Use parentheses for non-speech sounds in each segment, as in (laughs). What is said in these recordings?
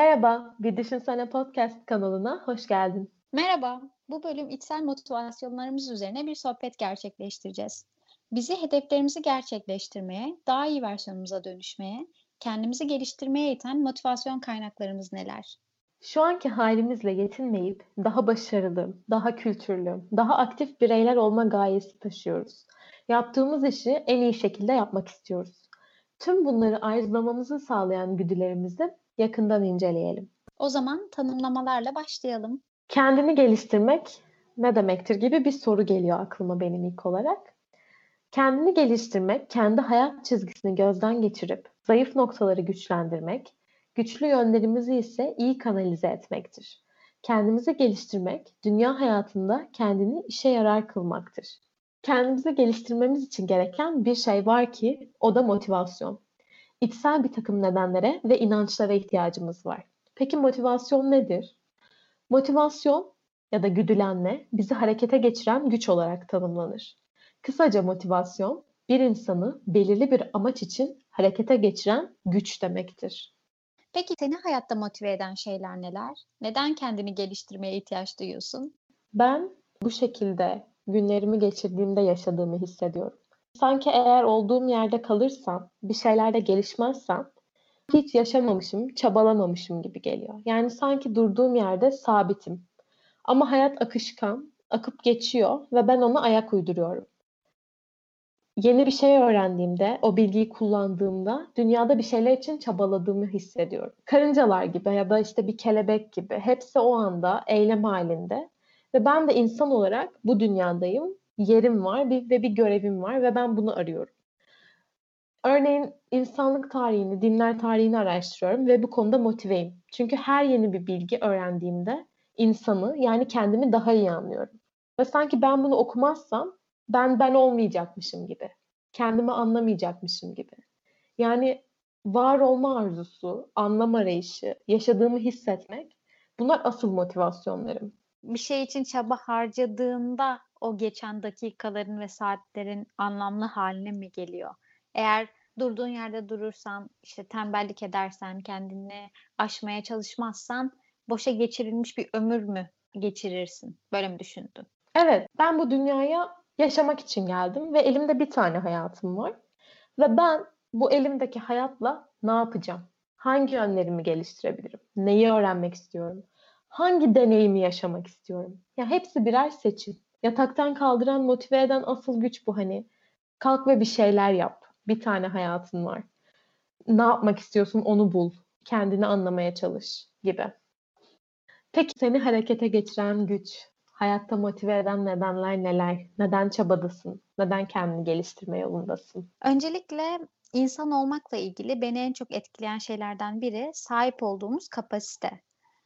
Merhaba, Bir Düşünsene Podcast kanalına hoş geldin. Merhaba, bu bölüm içsel motivasyonlarımız üzerine bir sohbet gerçekleştireceğiz. Bizi hedeflerimizi gerçekleştirmeye, daha iyi versiyonumuza dönüşmeye, kendimizi geliştirmeye iten motivasyon kaynaklarımız neler? Şu anki halimizle yetinmeyip daha başarılı, daha kültürlü, daha aktif bireyler olma gayesi taşıyoruz. Yaptığımız işi en iyi şekilde yapmak istiyoruz. Tüm bunları arzulamamızı sağlayan güdülerimizi yakından inceleyelim. O zaman tanımlamalarla başlayalım. Kendini geliştirmek ne demektir gibi bir soru geliyor aklıma benim ilk olarak. Kendini geliştirmek, kendi hayat çizgisini gözden geçirip zayıf noktaları güçlendirmek, güçlü yönlerimizi ise iyi kanalize etmektir. Kendimizi geliştirmek, dünya hayatında kendini işe yarar kılmaktır. Kendimizi geliştirmemiz için gereken bir şey var ki o da motivasyon. İçsel bir takım nedenlere ve inançlara ihtiyacımız var. Peki motivasyon nedir? Motivasyon ya da güdülenme bizi harekete geçiren güç olarak tanımlanır. Kısaca motivasyon bir insanı belirli bir amaç için harekete geçiren güç demektir. Peki seni hayatta motive eden şeyler neler? Neden kendini geliştirmeye ihtiyaç duyuyorsun? Ben bu şekilde günlerimi geçirdiğimde yaşadığımı hissediyorum. Sanki eğer olduğum yerde kalırsam, bir şeylerde gelişmezsem hiç yaşamamışım, çabalamamışım gibi geliyor. Yani sanki durduğum yerde sabitim. Ama hayat akışkan, akıp geçiyor ve ben ona ayak uyduruyorum. Yeni bir şey öğrendiğimde, o bilgiyi kullandığımda dünyada bir şeyler için çabaladığımı hissediyorum. Karıncalar gibi ya da işte bir kelebek gibi hepsi o anda eylem halinde ve ben de insan olarak bu dünyadayım. Yerim var bir, ve bir görevim var ve ben bunu arıyorum. Örneğin insanlık tarihini, dinler tarihini araştırıyorum ve bu konuda motiveyim. Çünkü her yeni bir bilgi öğrendiğimde insanı yani kendimi daha iyi anlıyorum. Ve sanki ben bunu okumazsam ben ben olmayacakmışım gibi. Kendimi anlamayacakmışım gibi. Yani var olma arzusu, anlam arayışı, yaşadığımı hissetmek bunlar asıl motivasyonlarım. Bir şey için çaba harcadığında o geçen dakikaların ve saatlerin anlamlı haline mi geliyor? Eğer durduğun yerde durursan, işte tembellik edersen, kendini aşmaya çalışmazsan boşa geçirilmiş bir ömür mü geçirirsin? Böyle mi düşündün? Evet, ben bu dünyaya yaşamak için geldim ve elimde bir tane hayatım var. Ve ben bu elimdeki hayatla ne yapacağım? Hangi yönlerimi geliştirebilirim? Neyi öğrenmek istiyorum? Hangi deneyimi yaşamak istiyorum? Ya hepsi birer seçim. Yataktan kaldıran, motive eden asıl güç bu hani. Kalk ve bir şeyler yap. Bir tane hayatın var. Ne yapmak istiyorsun onu bul. Kendini anlamaya çalış gibi. Peki seni harekete geçiren güç, hayatta motive eden nedenler neler? Neden çabadasın? Neden kendini geliştirme yolundasın? Öncelikle insan olmakla ilgili beni en çok etkileyen şeylerden biri sahip olduğumuz kapasite.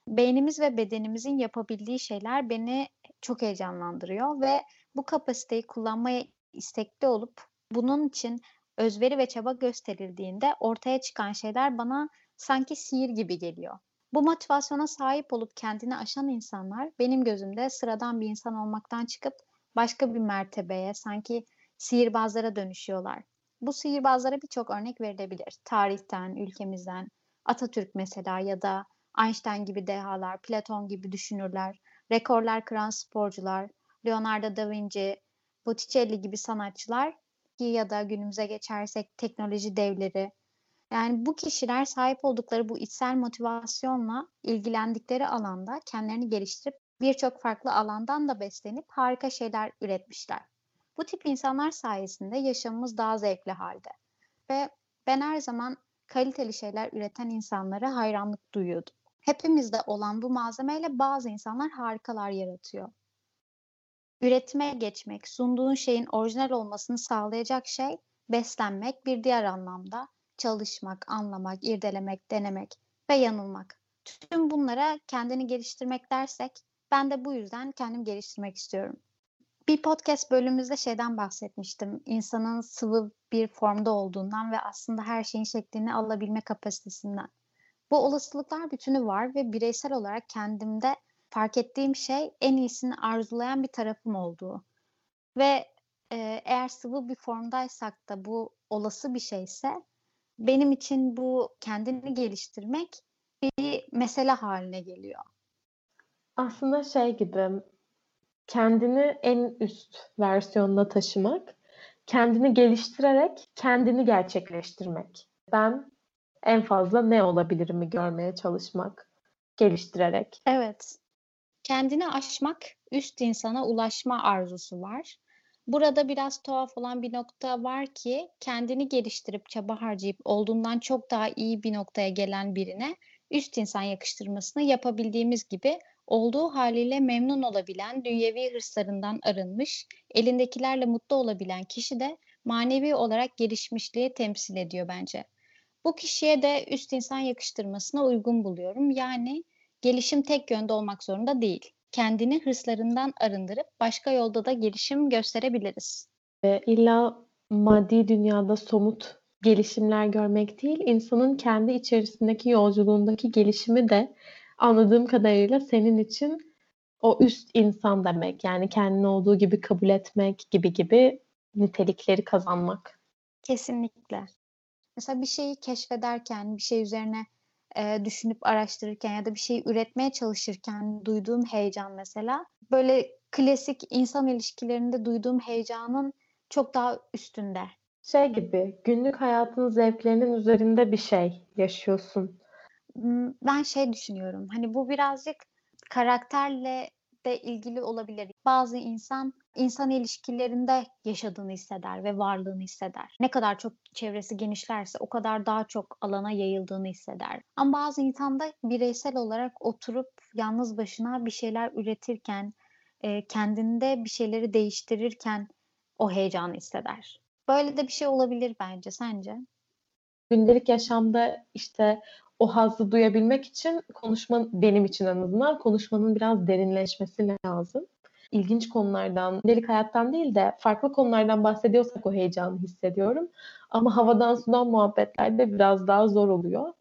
Beynimiz ve bedenimizin yapabildiği şeyler beni çok heyecanlandırıyor ve bu kapasiteyi kullanmaya istekli olup bunun için özveri ve çaba gösterildiğinde ortaya çıkan şeyler bana sanki sihir gibi geliyor. Bu motivasyona sahip olup kendini aşan insanlar benim gözümde sıradan bir insan olmaktan çıkıp başka bir mertebeye, sanki sihirbazlara dönüşüyorlar. Bu sihirbazlara birçok örnek verilebilir. Tarihten, ülkemizden, Atatürk mesela ya da Einstein gibi dehalar, Platon gibi düşünürler, rekorlar kıran sporcular, Leonardo da Vinci, Botticelli gibi sanatçılar ya da günümüze geçersek teknoloji devleri. Yani bu kişiler sahip oldukları bu içsel motivasyonla ilgilendikleri alanda kendilerini geliştirip birçok farklı alandan da beslenip harika şeyler üretmişler. Bu tip insanlar sayesinde yaşamımız daha zevkli halde. Ve ben her zaman kaliteli şeyler üreten insanlara hayranlık duyuyordum. Hepimizde olan bu malzemeyle bazı insanlar harikalar yaratıyor. Üretime geçmek, sunduğun şeyin orijinal olmasını sağlayacak şey beslenmek, bir diğer anlamda çalışmak, anlamak, irdelemek, denemek ve yanılmak. Tüm bunlara kendini geliştirmek dersek ben de bu yüzden kendimi geliştirmek istiyorum. Bir podcast bölümümüzde şeyden bahsetmiştim. İnsanın sıvı bir formda olduğundan ve aslında her şeyin şeklini alabilme kapasitesinden. Bu olasılıklar bütünü var ve bireysel olarak kendimde fark ettiğim şey en iyisini arzulayan bir tarafım olduğu. Ve e, eğer sıvı bir formdaysak da bu olası bir şeyse benim için bu kendini geliştirmek bir mesele haline geliyor. Aslında şey gibi kendini en üst versiyonuna taşımak, kendini geliştirerek kendini gerçekleştirmek. Ben en fazla ne olabilirimi görmeye çalışmak, geliştirerek. Evet. Kendini aşmak, üst insana ulaşma arzusu var. Burada biraz tuhaf olan bir nokta var ki kendini geliştirip çaba harcayıp olduğundan çok daha iyi bir noktaya gelen birine üst insan yakıştırmasını yapabildiğimiz gibi olduğu haliyle memnun olabilen, dünyevi hırslarından arınmış, elindekilerle mutlu olabilen kişi de manevi olarak gelişmişliği temsil ediyor bence. Bu kişiye de üst insan yakıştırmasına uygun buluyorum. Yani gelişim tek yönde olmak zorunda değil. Kendini hırslarından arındırıp başka yolda da gelişim gösterebiliriz. E, illa maddi dünyada somut gelişimler görmek değil, insanın kendi içerisindeki yolculuğundaki gelişimi de anladığım kadarıyla senin için o üst insan demek. Yani kendini olduğu gibi kabul etmek gibi gibi nitelikleri kazanmak. Kesinlikle. Mesela bir şeyi keşfederken, bir şey üzerine e, düşünüp araştırırken ya da bir şeyi üretmeye çalışırken duyduğum heyecan mesela böyle klasik insan ilişkilerinde duyduğum heyecanın çok daha üstünde. Şey gibi günlük hayatın zevklerinin üzerinde bir şey yaşıyorsun. Ben şey düşünüyorum. Hani bu birazcık karakterle de ilgili olabilir. Bazı insan insan ilişkilerinde yaşadığını hisseder ve varlığını hisseder. Ne kadar çok çevresi genişlerse o kadar daha çok alana yayıldığını hisseder. Ama bazı insan da bireysel olarak oturup yalnız başına bir şeyler üretirken, e, kendinde bir şeyleri değiştirirken o heyecanı hisseder. Böyle de bir şey olabilir bence. Sence? Gündelik yaşamda işte o hazzı duyabilmek için konuşma benim için en azından konuşmanın biraz derinleşmesi lazım. İlginç konulardan, gündelik hayattan değil de farklı konulardan bahsediyorsak o heyecanı hissediyorum. Ama havadan sudan muhabbetlerde biraz daha zor oluyor.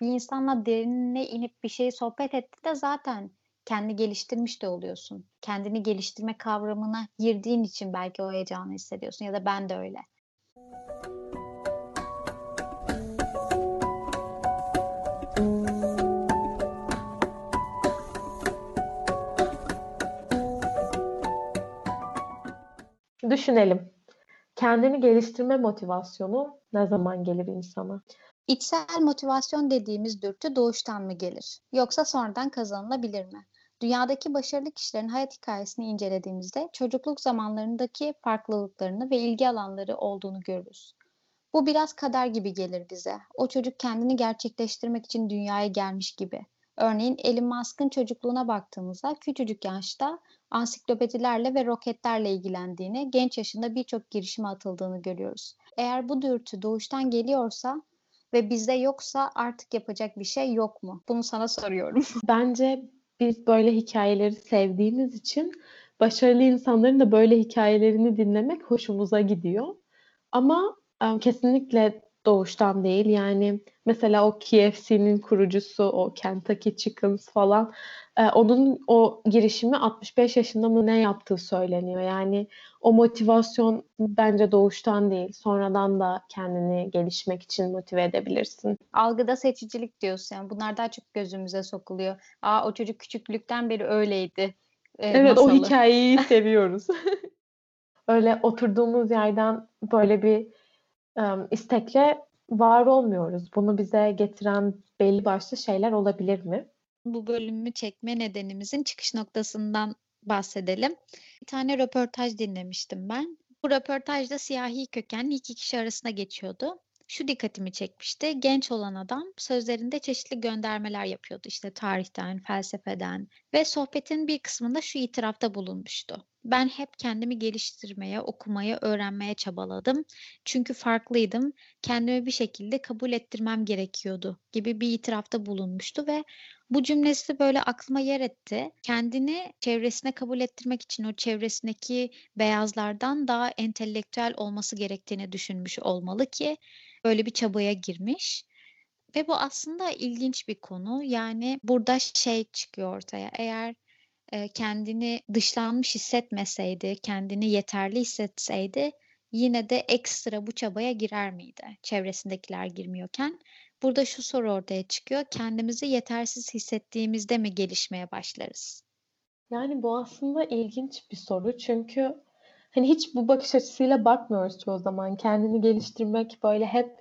Bir insanla derinine inip bir şeyi sohbet etti de zaten kendi geliştirmiş de oluyorsun. Kendini geliştirme kavramına girdiğin için belki o heyecanı hissediyorsun ya da ben de öyle. Düşünelim. Kendini geliştirme motivasyonu ne zaman gelir insana? İçsel motivasyon dediğimiz dürtü doğuştan mı gelir? Yoksa sonradan kazanılabilir mi? Dünyadaki başarılı kişilerin hayat hikayesini incelediğimizde çocukluk zamanlarındaki farklılıklarını ve ilgi alanları olduğunu görürüz. Bu biraz kader gibi gelir bize. O çocuk kendini gerçekleştirmek için dünyaya gelmiş gibi. Örneğin Elon Musk'ın çocukluğuna baktığımızda küçücük yaşta ansiklopedilerle ve roketlerle ilgilendiğini, genç yaşında birçok girişime atıldığını görüyoruz. Eğer bu dürtü doğuştan geliyorsa ve bizde yoksa artık yapacak bir şey yok mu? Bunu sana soruyorum. (laughs) Bence biz böyle hikayeleri sevdiğimiz için başarılı insanların da böyle hikayelerini dinlemek hoşumuza gidiyor. Ama kesinlikle doğuştan değil. Yani mesela o KFC'nin kurucusu, o Kentucky Chickens falan e, onun o girişimi 65 yaşında mı ne yaptığı söyleniyor. Yani o motivasyon bence doğuştan değil. Sonradan da kendini gelişmek için motive edebilirsin. Algıda seçicilik diyorsun. Yani bunlar daha çok gözümüze sokuluyor. Aa o çocuk küçüklükten beri öyleydi. E, evet masalı. o hikayeyi (laughs) seviyoruz. (laughs) Öyle oturduğumuz yerden böyle bir istekle var olmuyoruz. Bunu bize getiren belli başlı şeyler olabilir mi? Bu bölümü çekme nedenimizin çıkış noktasından bahsedelim. Bir tane röportaj dinlemiştim ben. Bu röportajda siyahi kökenli iki kişi arasında geçiyordu. Şu dikkatimi çekmişti. Genç olan adam sözlerinde çeşitli göndermeler yapıyordu. İşte tarihten, felsefeden ve sohbetin bir kısmında şu itirafta bulunmuştu. Ben hep kendimi geliştirmeye, okumaya, öğrenmeye çabaladım. Çünkü farklıydım. Kendimi bir şekilde kabul ettirmem gerekiyordu gibi bir itirafta bulunmuştu ve bu cümlesi böyle aklıma yer etti. Kendini çevresine kabul ettirmek için o çevresindeki beyazlardan daha entelektüel olması gerektiğini düşünmüş olmalı ki böyle bir çabaya girmiş. Ve bu aslında ilginç bir konu. Yani burada şey çıkıyor ortaya. Eğer kendini dışlanmış hissetmeseydi, kendini yeterli hissetseydi yine de ekstra bu çabaya girer miydi çevresindekiler girmiyorken? Burada şu soru ortaya çıkıyor. Kendimizi yetersiz hissettiğimizde mi gelişmeye başlarız? Yani bu aslında ilginç bir soru çünkü hani hiç bu bakış açısıyla bakmıyoruz çoğu zaman. Kendini geliştirmek böyle hep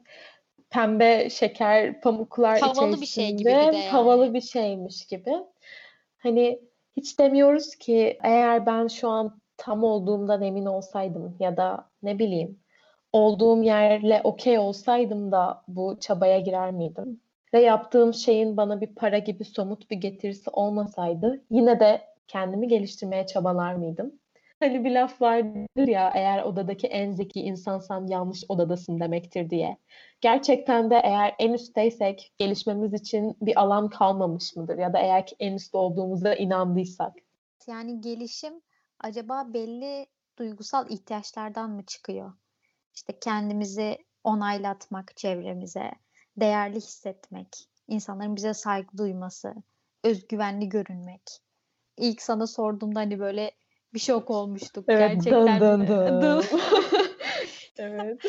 pembe şeker pamuklar Havalı bir şey gibi bir içerisinde de yani. havalı bir şeymiş gibi. Hani hiç demiyoruz ki eğer ben şu an tam olduğumdan emin olsaydım ya da ne bileyim olduğum yerle okey olsaydım da bu çabaya girer miydim? Ve yaptığım şeyin bana bir para gibi somut bir getirisi olmasaydı yine de kendimi geliştirmeye çabalar mıydım? Hani bir laf vardır ya eğer odadaki en zeki insansan yanlış odadasın demektir diye. Gerçekten de eğer en üstteysek gelişmemiz için bir alan kalmamış mıdır? Ya da eğer ki en üstte olduğumuza inandıysak. Yani gelişim acaba belli duygusal ihtiyaçlardan mı çıkıyor? İşte kendimizi onaylatmak çevremize, değerli hissetmek, insanların bize saygı duyması, özgüvenli görünmek. İlk sana sorduğumda hani böyle bir şok olmuştuk. Gerçekten dın dın dın. (laughs) Evet.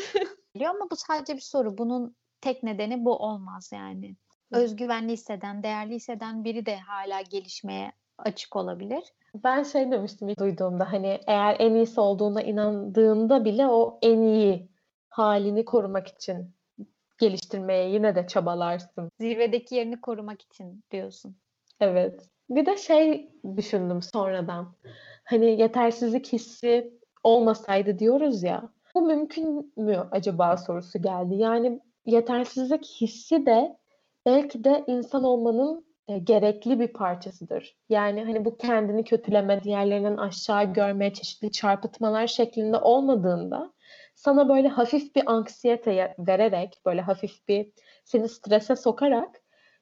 Biliyor ama bu sadece bir soru. Bunun tek nedeni bu olmaz yani. Özgüvenli hisseden, değerli hisseden biri de hala gelişmeye açık olabilir. Ben şey demiştim duyduğumda hani eğer en iyisi olduğuna inandığında bile o en iyi halini korumak için geliştirmeye yine de çabalarsın. Zirvedeki yerini korumak için diyorsun. Evet. Bir de şey düşündüm sonradan. Hani yetersizlik hissi olmasaydı diyoruz ya. Bu mümkün mü acaba sorusu geldi. Yani yetersizlik hissi de belki de insan olmanın e, gerekli bir parçasıdır. Yani hani bu kendini kötüleme, diğerlerinden aşağı görme, çeşitli çarpıtmalar şeklinde olmadığında sana böyle hafif bir anksiyete vererek, böyle hafif bir seni strese sokarak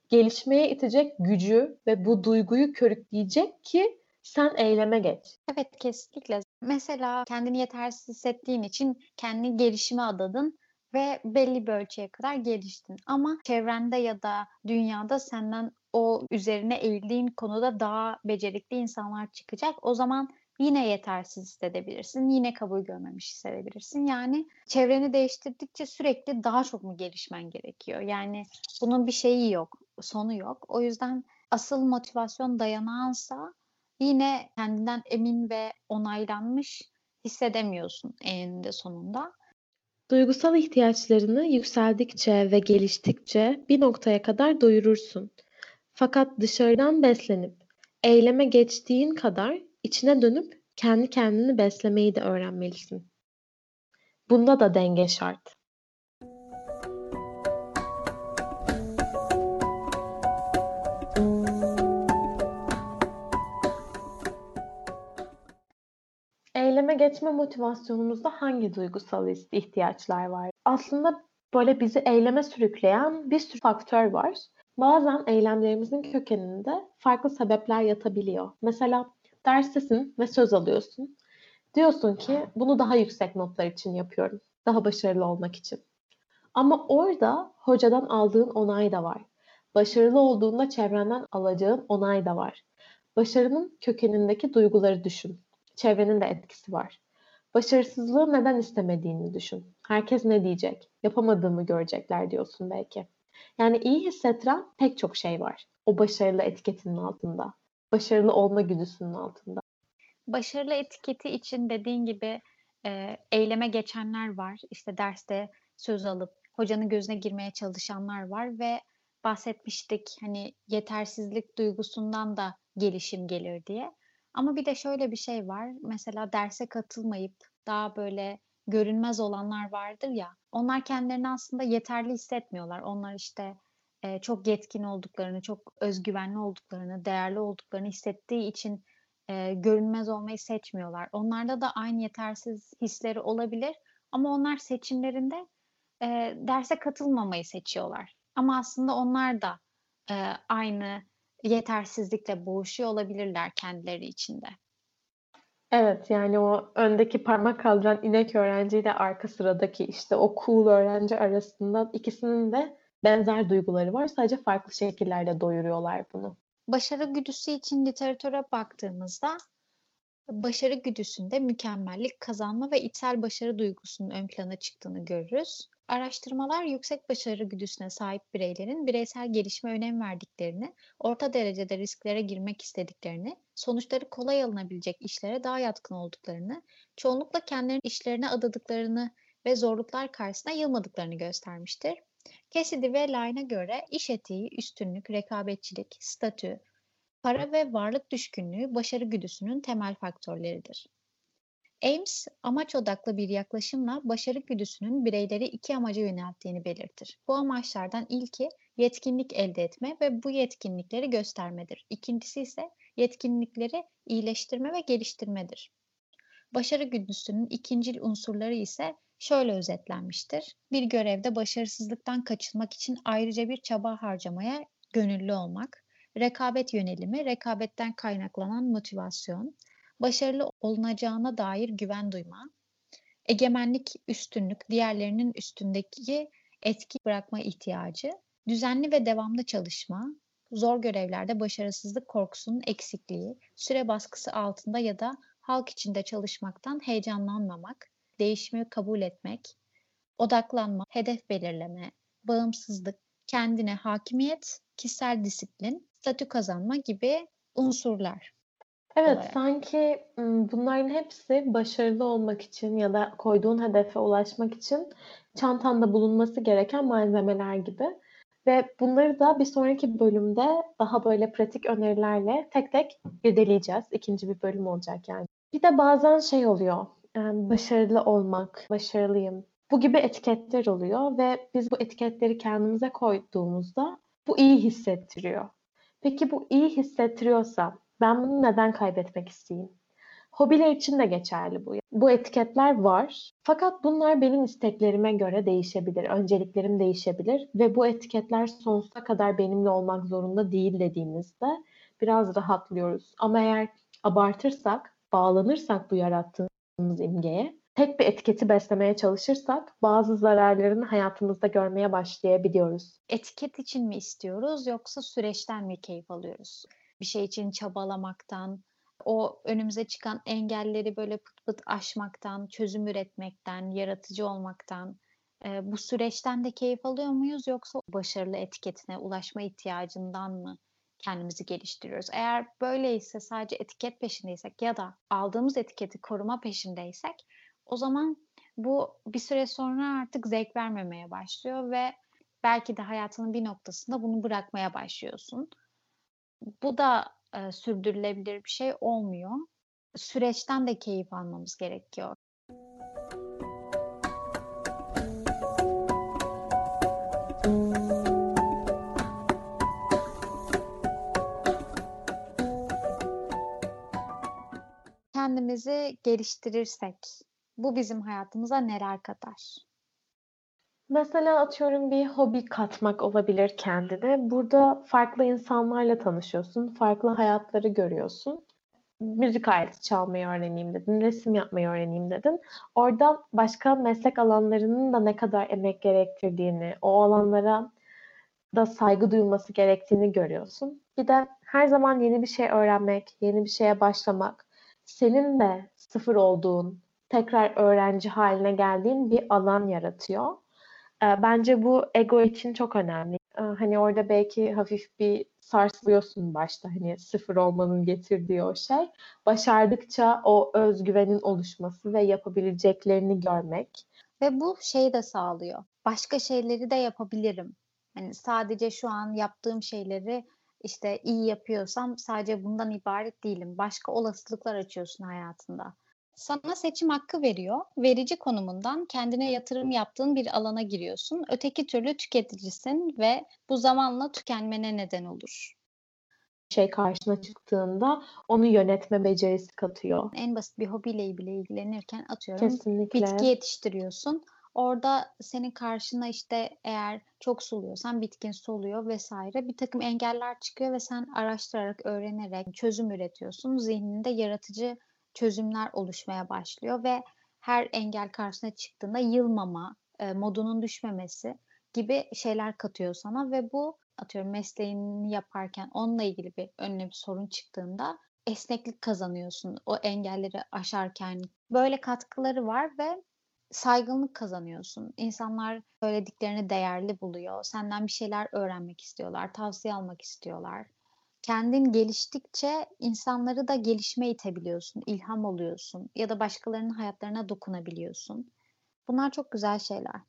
gelişmeye itecek gücü ve bu duyguyu körükleyecek ki sen eyleme geç. Evet kesinlikle. Mesela kendini yetersiz hissettiğin için kendini gelişime adadın ve belli bir ölçüye kadar geliştin. Ama çevrende ya da dünyada senden o üzerine eğildiğin konuda daha becerikli insanlar çıkacak. O zaman yine yetersiz hissedebilirsin. Yine kabul görmemiş hissedebilirsin. Yani çevreni değiştirdikçe sürekli daha çok mu gelişmen gerekiyor? Yani bunun bir şeyi yok, sonu yok. O yüzden asıl motivasyon dayanağınsa yine kendinden emin ve onaylanmış hissedemiyorsun eninde sonunda. Duygusal ihtiyaçlarını yükseldikçe ve geliştikçe bir noktaya kadar doyurursun. Fakat dışarıdan beslenip eyleme geçtiğin kadar içine dönüp kendi kendini beslemeyi de öğrenmelisin. Bunda da denge şart. Eyleme geçme motivasyonumuzda hangi duygusal ihtiyaçlar var? Aslında böyle bizi eyleme sürükleyen bir sürü faktör var. Bazen eylemlerimizin kökeninde farklı sebepler yatabiliyor. Mesela derstesin ve söz alıyorsun. Diyorsun ki bunu daha yüksek notlar için yapıyorum. Daha başarılı olmak için. Ama orada hocadan aldığın onay da var. Başarılı olduğunda çevrenden alacağın onay da var. Başarının kökenindeki duyguları düşün. Çevrenin de etkisi var. Başarısızlığı neden istemediğini düşün. Herkes ne diyecek? Yapamadığımı görecekler diyorsun belki. Yani iyi hissettiren pek çok şey var. O başarılı etiketinin altında. Başarılı olma güdüsünün altında. Başarılı etiketi için dediğin gibi e, eyleme geçenler var. İşte derste söz alıp hocanın gözüne girmeye çalışanlar var ve bahsetmiştik hani yetersizlik duygusundan da gelişim gelir diye. Ama bir de şöyle bir şey var. Mesela derse katılmayıp daha böyle görünmez olanlar vardır ya. Onlar kendilerini aslında yeterli hissetmiyorlar. Onlar işte e, çok yetkin olduklarını, çok özgüvenli olduklarını, değerli olduklarını hissettiği için e, görünmez olmayı seçmiyorlar. Onlarda da aynı yetersiz hisleri olabilir ama onlar seçimlerinde e, derse katılmamayı seçiyorlar. Ama aslında onlar da e, aynı yetersizlikle boğuşuyor olabilirler kendileri içinde. Evet yani o öndeki parmak kaldıran inek öğrenciyle arka sıradaki işte o cool öğrenci arasında ikisinin de benzer duyguları var. Sadece farklı şekillerde doyuruyorlar bunu. Başarı güdüsü için literatüre baktığımızda başarı güdüsünde mükemmellik, kazanma ve içsel başarı duygusunun ön plana çıktığını görürüz. Araştırmalar yüksek başarı güdüsüne sahip bireylerin bireysel gelişime önem verdiklerini, orta derecede risklere girmek istediklerini, sonuçları kolay alınabilecek işlere daha yatkın olduklarını, çoğunlukla kendilerinin işlerine adadıklarını ve zorluklar karşısında yılmadıklarını göstermiştir. Cassidy ve Lyne'a göre iş etiği, üstünlük, rekabetçilik, statü, para ve varlık düşkünlüğü başarı güdüsünün temel faktörleridir. Ames, amaç odaklı bir yaklaşımla başarı güdüsünün bireyleri iki amaca yönelttiğini belirtir. Bu amaçlardan ilki yetkinlik elde etme ve bu yetkinlikleri göstermedir. İkincisi ise yetkinlikleri iyileştirme ve geliştirmedir. Başarı güdüsünün ikincil unsurları ise şöyle özetlenmiştir. Bir görevde başarısızlıktan kaçınmak için ayrıca bir çaba harcamaya gönüllü olmak, rekabet yönelimi, rekabetten kaynaklanan motivasyon, başarılı olunacağına dair güven duyma, egemenlik, üstünlük, diğerlerinin üstündeki etki bırakma ihtiyacı, düzenli ve devamlı çalışma, zor görevlerde başarısızlık korkusunun eksikliği, süre baskısı altında ya da halk içinde çalışmaktan heyecanlanmamak, değişimi kabul etmek, odaklanma, hedef belirleme, bağımsızlık, kendine hakimiyet, kişisel disiplin, statü kazanma gibi unsurlar. Evet, olarak. sanki bunların hepsi başarılı olmak için ya da koyduğun hedefe ulaşmak için çantanda bulunması gereken malzemeler gibi. Ve bunları da bir sonraki bölümde daha böyle pratik önerilerle tek tek irdeleyeceğiz. İkinci bir bölüm olacak yani. Bir de bazen şey oluyor, başarılı olmak, başarılıyım. Bu gibi etiketler oluyor ve biz bu etiketleri kendimize koyduğumuzda bu iyi hissettiriyor. Peki bu iyi hissettiriyorsa ben bunu neden kaybetmek isteyeyim? Hobiler için de geçerli bu. Bu etiketler var. Fakat bunlar benim isteklerime göre değişebilir. Önceliklerim değişebilir ve bu etiketler sonsuza kadar benimle olmak zorunda değil dediğimizde biraz rahatlıyoruz. Ama eğer abartırsak, bağlanırsak bu yarattığımız imgeye, tek bir etiketi beslemeye çalışırsak bazı zararlarını hayatımızda görmeye başlayabiliyoruz. Etiket için mi istiyoruz yoksa süreçten mi keyif alıyoruz? bir şey için çabalamaktan, o önümüze çıkan engelleri böyle pıt pıt aşmaktan, çözüm üretmekten, yaratıcı olmaktan, e, bu süreçten de keyif alıyor muyuz yoksa başarılı etiketine ulaşma ihtiyacından mı kendimizi geliştiriyoruz? Eğer böyleyse sadece etiket peşindeysek ya da aldığımız etiketi koruma peşindeysek o zaman bu bir süre sonra artık zevk vermemeye başlıyor ve belki de hayatının bir noktasında bunu bırakmaya başlıyorsun. Bu da, eee, sürdürülebilir bir şey olmuyor. Süreçten de keyif almamız gerekiyor. Kendimizi geliştirirsek bu bizim hayatımıza neler katar? Mesela atıyorum bir hobi katmak olabilir kendine. Burada farklı insanlarla tanışıyorsun, farklı hayatları görüyorsun. Müzik aleti çalmayı öğreneyim dedin, resim yapmayı öğreneyim dedin. Orada başka meslek alanlarının da ne kadar emek gerektirdiğini, o alanlara da saygı duyulması gerektiğini görüyorsun. Bir de her zaman yeni bir şey öğrenmek, yeni bir şeye başlamak, senin de sıfır olduğun, tekrar öğrenci haline geldiğin bir alan yaratıyor. Bence bu ego için çok önemli. Hani orada belki hafif bir sarsılıyorsun başta hani sıfır olmanın getirdiği o şey. Başardıkça o özgüvenin oluşması ve yapabileceklerini görmek. Ve bu şey de sağlıyor. Başka şeyleri de yapabilirim. Hani sadece şu an yaptığım şeyleri işte iyi yapıyorsam sadece bundan ibaret değilim. Başka olasılıklar açıyorsun hayatında sana seçim hakkı veriyor. Verici konumundan kendine yatırım yaptığın bir alana giriyorsun. Öteki türlü tüketicisin ve bu zamanla tükenmene neden olur. Şey karşına çıktığında onu yönetme becerisi katıyor. En basit bir hobiyle bile ilgilenirken atıyorum Kesinlikle. bitki yetiştiriyorsun. Orada senin karşına işte eğer çok suluyorsan bitkin soluyor vesaire bir takım engeller çıkıyor ve sen araştırarak, öğrenerek çözüm üretiyorsun. Zihninde yaratıcı çözümler oluşmaya başlıyor ve her engel karşısına çıktığında yılmama, e, modunun düşmemesi gibi şeyler katıyor sana ve bu atıyorum mesleğini yaparken onunla ilgili bir önüne bir sorun çıktığında esneklik kazanıyorsun o engelleri aşarken. Böyle katkıları var ve saygınlık kazanıyorsun. İnsanlar söylediklerini değerli buluyor. Senden bir şeyler öğrenmek istiyorlar, tavsiye almak istiyorlar. Kendin geliştikçe insanları da gelişmeye itebiliyorsun, ilham oluyorsun ya da başkalarının hayatlarına dokunabiliyorsun. Bunlar çok güzel şeyler.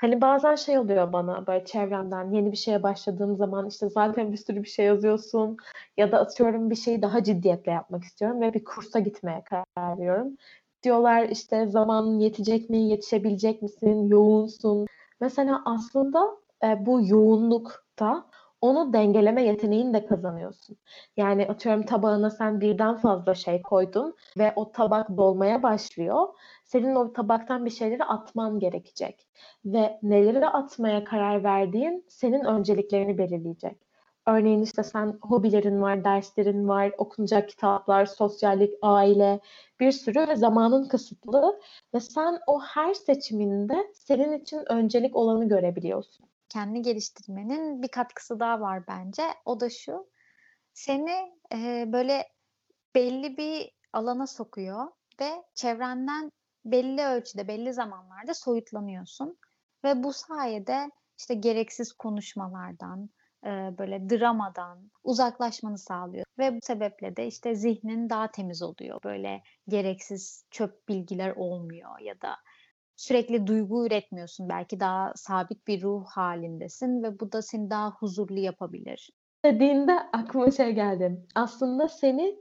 Hani bazen şey oluyor bana böyle çevremden yeni bir şeye başladığım zaman işte zaten bir sürü bir şey yazıyorsun ya da atıyorum bir şeyi daha ciddiyetle yapmak istiyorum ve bir kursa gitmeye karar veriyorum. Diyorlar işte zamanın yetecek mi, yetişebilecek misin, yoğunsun. Mesela aslında e, bu yoğunlukta onu dengeleme yeteneğini de kazanıyorsun. Yani atıyorum tabağına sen birden fazla şey koydun ve o tabak dolmaya başlıyor. Senin o tabaktan bir şeyleri atman gerekecek. Ve neleri atmaya karar verdiğin senin önceliklerini belirleyecek. Örneğin işte sen hobilerin var, derslerin var, okunacak kitaplar, sosyallik, aile, bir sürü ve zamanın kısıtlı ve sen o her seçiminde senin için öncelik olanı görebiliyorsun kendi geliştirmenin bir katkısı daha var bence. O da şu, seni e, böyle belli bir alana sokuyor ve çevrenden belli ölçüde, belli zamanlarda soyutlanıyorsun. Ve bu sayede işte gereksiz konuşmalardan, e, böyle dramadan uzaklaşmanı sağlıyor. Ve bu sebeple de işte zihnin daha temiz oluyor. Böyle gereksiz çöp bilgiler olmuyor ya da sürekli duygu üretmiyorsun. Belki daha sabit bir ruh halindesin ve bu da seni daha huzurlu yapabilir. Dediğinde aklıma şey geldi. Aslında seni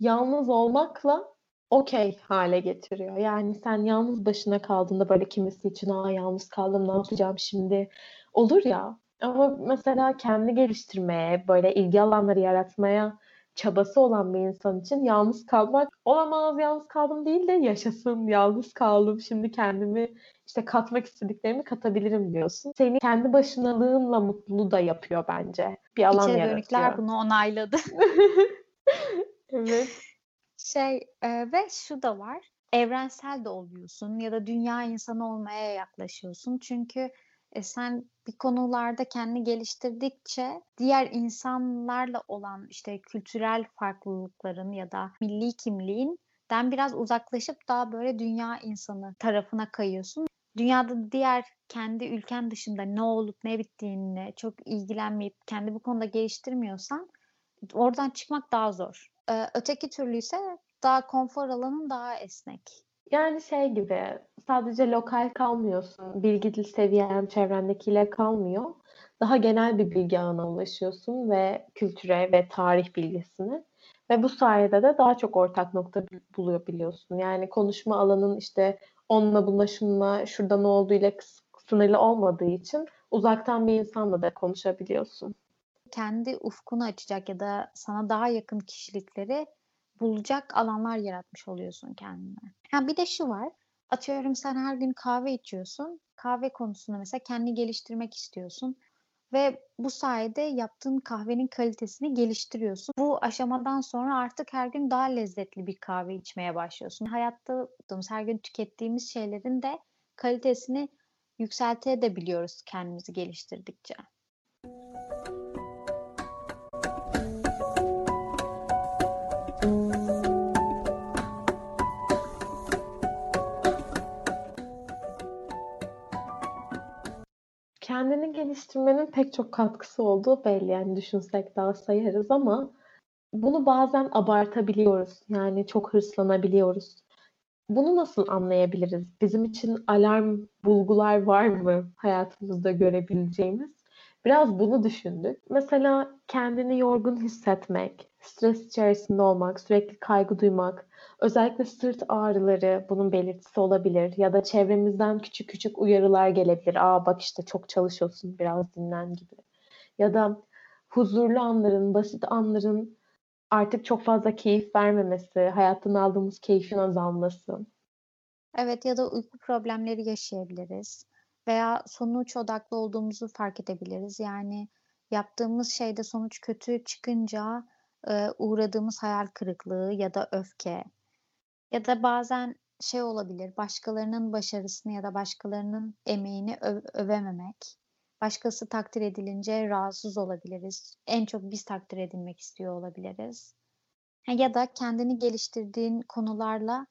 yalnız olmakla okey hale getiriyor. Yani sen yalnız başına kaldığında böyle kimisi için aa yalnız kaldım ne yapacağım şimdi olur ya. Ama mesela kendi geliştirmeye, böyle ilgi alanları yaratmaya çabası olan bir insan için yalnız kalmak olamaz yalnız kaldım değil de yaşasın yalnız kaldım şimdi kendimi işte katmak istediklerimi katabilirim diyorsun. Seni kendi başınalığınla mutlu da yapıyor bence. Bir alan İçeri yaratıyor. dönükler bunu onayladı. (laughs) evet. Şey e, ve şu da var. Evrensel de oluyorsun ya da dünya insanı olmaya yaklaşıyorsun. Çünkü e, sen bir konularda kendini geliştirdikçe diğer insanlarla olan işte kültürel farklılıkların ya da milli kimliğinden biraz uzaklaşıp daha böyle dünya insanı tarafına kayıyorsun. Dünyada diğer kendi ülken dışında ne olup ne bittiğini çok ilgilenmeyip kendi bu konuda geliştirmiyorsan oradan çıkmak daha zor. Ee, öteki türlü ise daha konfor alanın daha esnek. Yani şey gibi sadece lokal kalmıyorsun. Bilgi seviyen çevrendekiyle kalmıyor. Daha genel bir bilgi ağına ulaşıyorsun ve kültüre ve tarih bilgisini. Ve bu sayede de daha çok ortak nokta bulabiliyorsun. Yani konuşma alanın işte onunla bununla şununla şurada ne olduğuyla sınırlı olmadığı için uzaktan bir insanla da konuşabiliyorsun. Kendi ufkunu açacak ya da sana daha yakın kişilikleri bulacak alanlar yaratmış oluyorsun kendine. Ha bir de şu var. Atıyorum sen her gün kahve içiyorsun. Kahve konusunda mesela kendini geliştirmek istiyorsun ve bu sayede yaptığın kahvenin kalitesini geliştiriyorsun. Bu aşamadan sonra artık her gün daha lezzetli bir kahve içmeye başlıyorsun. Hayatta her gün tükettiğimiz şeylerin de kalitesini yükseltebiliyoruz kendimizi geliştirdikçe. Geliştirmenin pek çok katkısı olduğu belli. Yani düşünsek daha sayarız ama bunu bazen abartabiliyoruz. Yani çok hırslanabiliyoruz. Bunu nasıl anlayabiliriz? Bizim için alarm bulgular var mı hayatımızda görebileceğimiz? Biraz bunu düşündük. Mesela kendini yorgun hissetmek, stres içerisinde olmak, sürekli kaygı duymak, özellikle sırt ağrıları bunun belirtisi olabilir ya da çevremizden küçük küçük uyarılar gelebilir. Aa bak işte çok çalışıyorsun biraz dinlen gibi. Ya da huzurlu anların, basit anların artık çok fazla keyif vermemesi, hayattan aldığımız keyfin azalması. Evet ya da uyku problemleri yaşayabiliriz veya sonuç odaklı olduğumuzu fark edebiliriz. Yani yaptığımız şeyde sonuç kötü çıkınca e, uğradığımız hayal kırıklığı ya da öfke ya da bazen şey olabilir, başkalarının başarısını ya da başkalarının emeğini öv övememek. Başkası takdir edilince rahatsız olabiliriz. En çok biz takdir edilmek istiyor olabiliriz. Ya da kendini geliştirdiğin konularla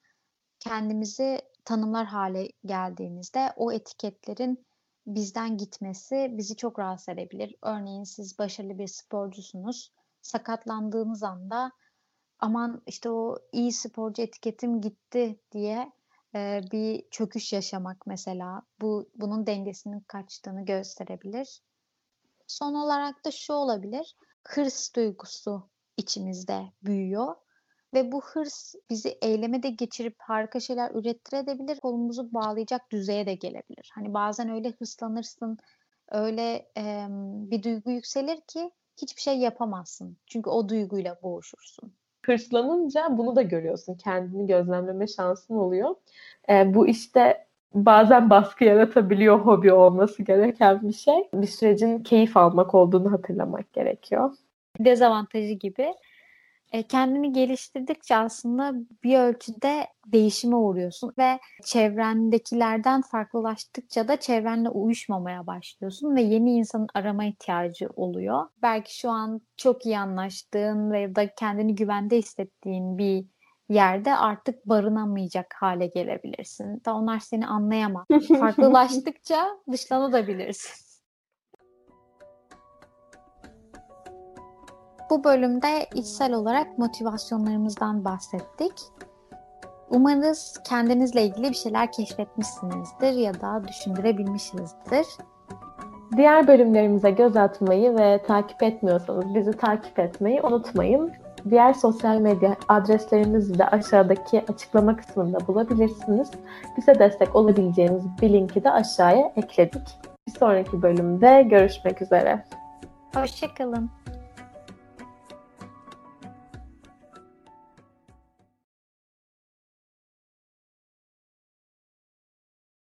kendimizi tanımlar hale geldiğimizde o etiketlerin bizden gitmesi bizi çok rahatsız edebilir. Örneğin siz başarılı bir sporcusunuz. Sakatlandığınız anda aman işte o iyi sporcu etiketim gitti diye e, bir çöküş yaşamak mesela bu bunun dengesinin kaçtığını gösterebilir. Son olarak da şu olabilir. Hırs duygusu içimizde büyüyor ve bu hırs bizi eyleme de geçirip harika şeyler ürettirebilir. Kolumuzu bağlayacak düzeye de gelebilir. Hani bazen öyle hırslanırsın, öyle e, bir duygu yükselir ki hiçbir şey yapamazsın. Çünkü o duyguyla boğuşursun. Hırslanınca bunu da görüyorsun. Kendini gözlemleme şansın oluyor. E, bu işte bazen baskı yaratabiliyor hobi olması gereken bir şey. Bir sürecin keyif almak olduğunu hatırlamak gerekiyor. Dezavantajı gibi kendini geliştirdikçe aslında bir ölçüde değişime uğruyorsun ve çevrendekilerden farklılaştıkça da çevrenle uyuşmamaya başlıyorsun ve yeni insanın arama ihtiyacı oluyor. Belki şu an çok iyi anlaştığın ve da kendini güvende hissettiğin bir yerde artık barınamayacak hale gelebilirsin. Da onlar seni anlayamaz. (laughs) Farklılaştıkça dışlanabilirsin. Bu bölümde içsel olarak motivasyonlarımızdan bahsettik. Umarız kendinizle ilgili bir şeyler keşfetmişsinizdir ya da düşündürebilmişsinizdir. Diğer bölümlerimize göz atmayı ve takip etmiyorsanız bizi takip etmeyi unutmayın. Diğer sosyal medya adreslerimizi de aşağıdaki açıklama kısmında bulabilirsiniz. Bize destek olabileceğiniz bir linki de aşağıya ekledik. Bir sonraki bölümde görüşmek üzere. Hoşçakalın.